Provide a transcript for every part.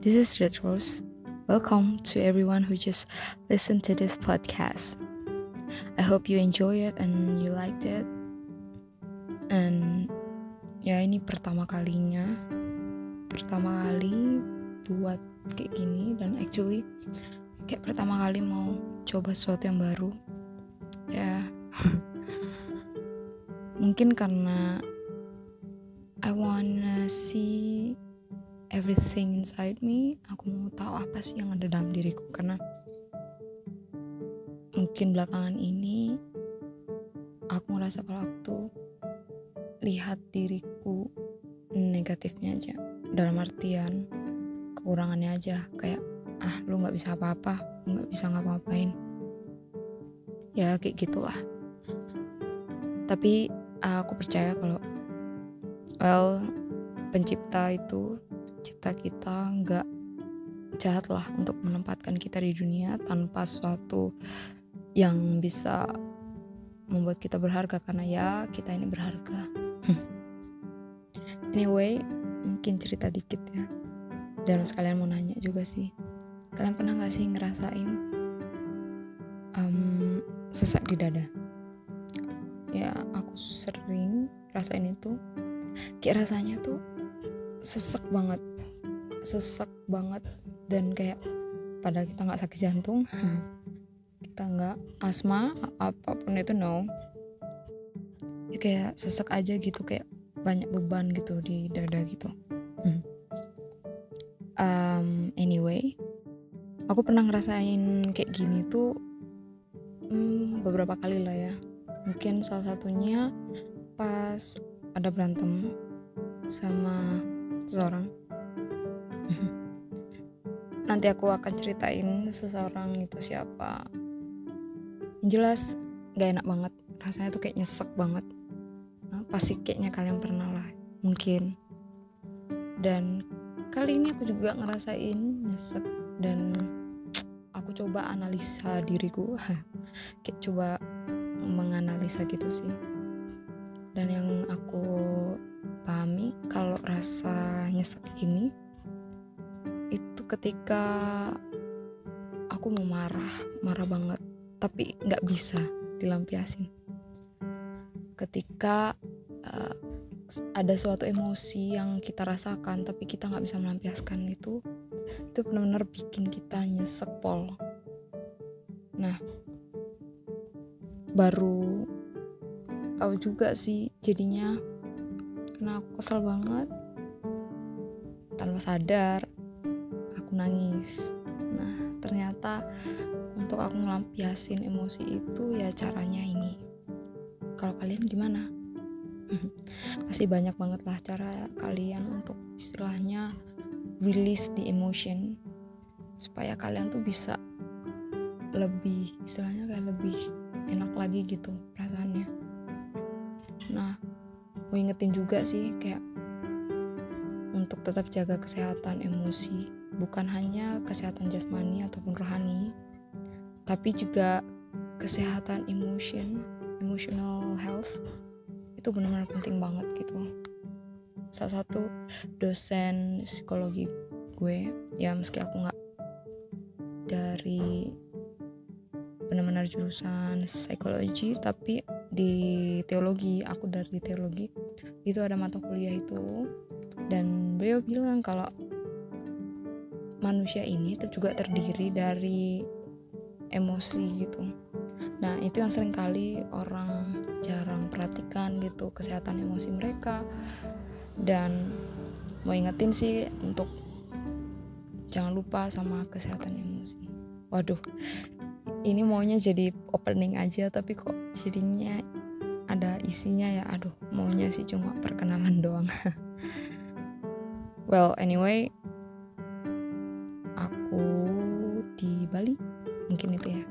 This is Red Rose. Welcome to everyone who just listened to this podcast. I hope you enjoy it and you liked it. And ya ini pertama kalinya, pertama kali buat kayak gini dan actually kayak pertama kali mau coba sesuatu yang baru. Ya, mungkin karena I wanna see everything inside me aku mau tahu apa sih yang ada dalam diriku. Karena mungkin belakangan ini aku ngerasa kalau aku lihat diriku negatifnya aja. Dalam artian kekurangannya aja. Kayak ah lu nggak bisa apa-apa. Nggak bisa ngapa-ngapain. Ya kayak gitulah. Tapi aku percaya kalau well pencipta itu cipta kita nggak jahat lah untuk menempatkan kita di dunia tanpa suatu yang bisa membuat kita berharga karena ya kita ini berharga. anyway, mungkin cerita dikit ya. Dan sekalian mau nanya juga sih. Kalian pernah gak sih ngerasain um, sesak di dada? Ya, aku sering rasain itu. Kayak rasanya tuh sesek banget. Sesek banget dan kayak padahal kita nggak sakit jantung kita nggak asma apa pun itu no. Ya kayak sesek aja gitu kayak banyak beban gitu di dada gitu. Um, anyway aku pernah ngerasain kayak gini tuh hmm, beberapa kali lah ya. Mungkin salah satunya pas ada berantem sama seseorang. Nanti aku akan ceritain seseorang itu siapa. Yang jelas gak enak banget. Rasanya tuh kayak nyesek banget. Nah, pasti kayaknya kalian pernah lah mungkin. Dan kali ini aku juga ngerasain nyesek dan aku coba analisa diriku. Kayak coba menganalisa gitu sih. Dan yang aku pahami kalau rasa nyesek ini itu ketika aku mau marah marah banget tapi nggak bisa dilampiasin. Ketika uh, ada suatu emosi yang kita rasakan tapi kita nggak bisa melampiaskan itu itu benar-benar bikin kita nyesek pol. Nah baru tahu juga sih jadinya karena aku kesel banget. Tanpa sadar aku nangis. Nah ternyata untuk aku melampiasin emosi itu ya caranya ini. Kalau kalian gimana? Masih banyak banget lah cara kalian untuk istilahnya release the emotion. Supaya kalian tuh bisa lebih istilahnya kayak lebih enak lagi gitu perasaannya mau ingetin juga sih kayak untuk tetap jaga kesehatan emosi bukan hanya kesehatan jasmani ataupun rohani, tapi juga kesehatan emotion, emotional health itu benar-benar penting banget gitu. Salah satu dosen psikologi gue, ya meski aku nggak dari benar-benar jurusan psikologi, tapi di teologi, aku dari teologi, itu ada mata kuliah itu, dan beliau bilang kalau manusia ini juga terdiri dari emosi gitu. Nah itu yang sering kali orang jarang perhatikan gitu kesehatan emosi mereka. Dan mau ingetin sih untuk jangan lupa sama kesehatan emosi. Waduh ini maunya jadi opening aja tapi kok jadinya ada isinya ya aduh maunya sih cuma perkenalan doang. Well anyway Bali mungkin itu ya.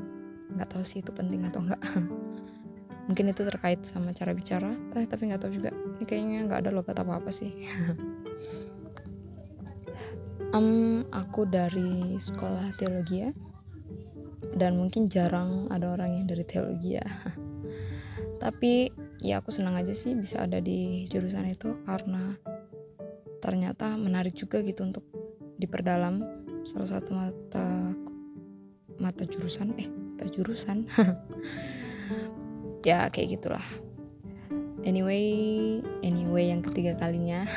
Nggak tahu sih itu penting atau enggak mungkin itu terkait sama cara bicara. Eh tapi nggak tahu juga. Ini kayaknya nggak ada logat apa apa sih. Um, aku dari sekolah teologi ya. Dan mungkin jarang ada orang yang dari teologi ya tapi ya aku senang aja sih bisa ada di jurusan itu karena ternyata menarik juga gitu untuk diperdalam salah satu mata mata jurusan eh mata jurusan. Ya kayak gitulah. Anyway anyway yang ketiga kalinya.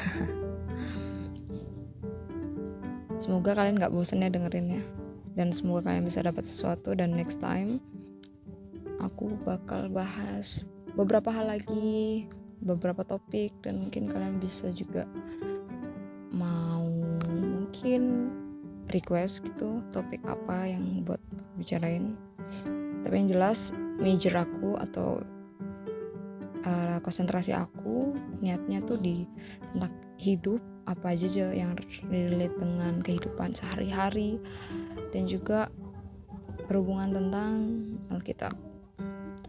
Semoga kalian nggak bosen ya dengerinnya. Dan semoga kalian bisa dapat sesuatu dan next time aku bakal bahas beberapa hal lagi beberapa topik dan mungkin kalian bisa juga mau mungkin request gitu topik apa yang buat bicarain tapi yang jelas major aku atau uh, konsentrasi aku niatnya tuh di tentang hidup apa aja aja yang relate dengan kehidupan sehari-hari dan juga berhubungan tentang Alkitab.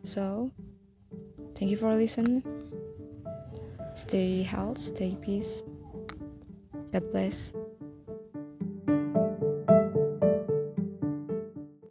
So, thank you for listening. Stay healthy, stay peace. God bless.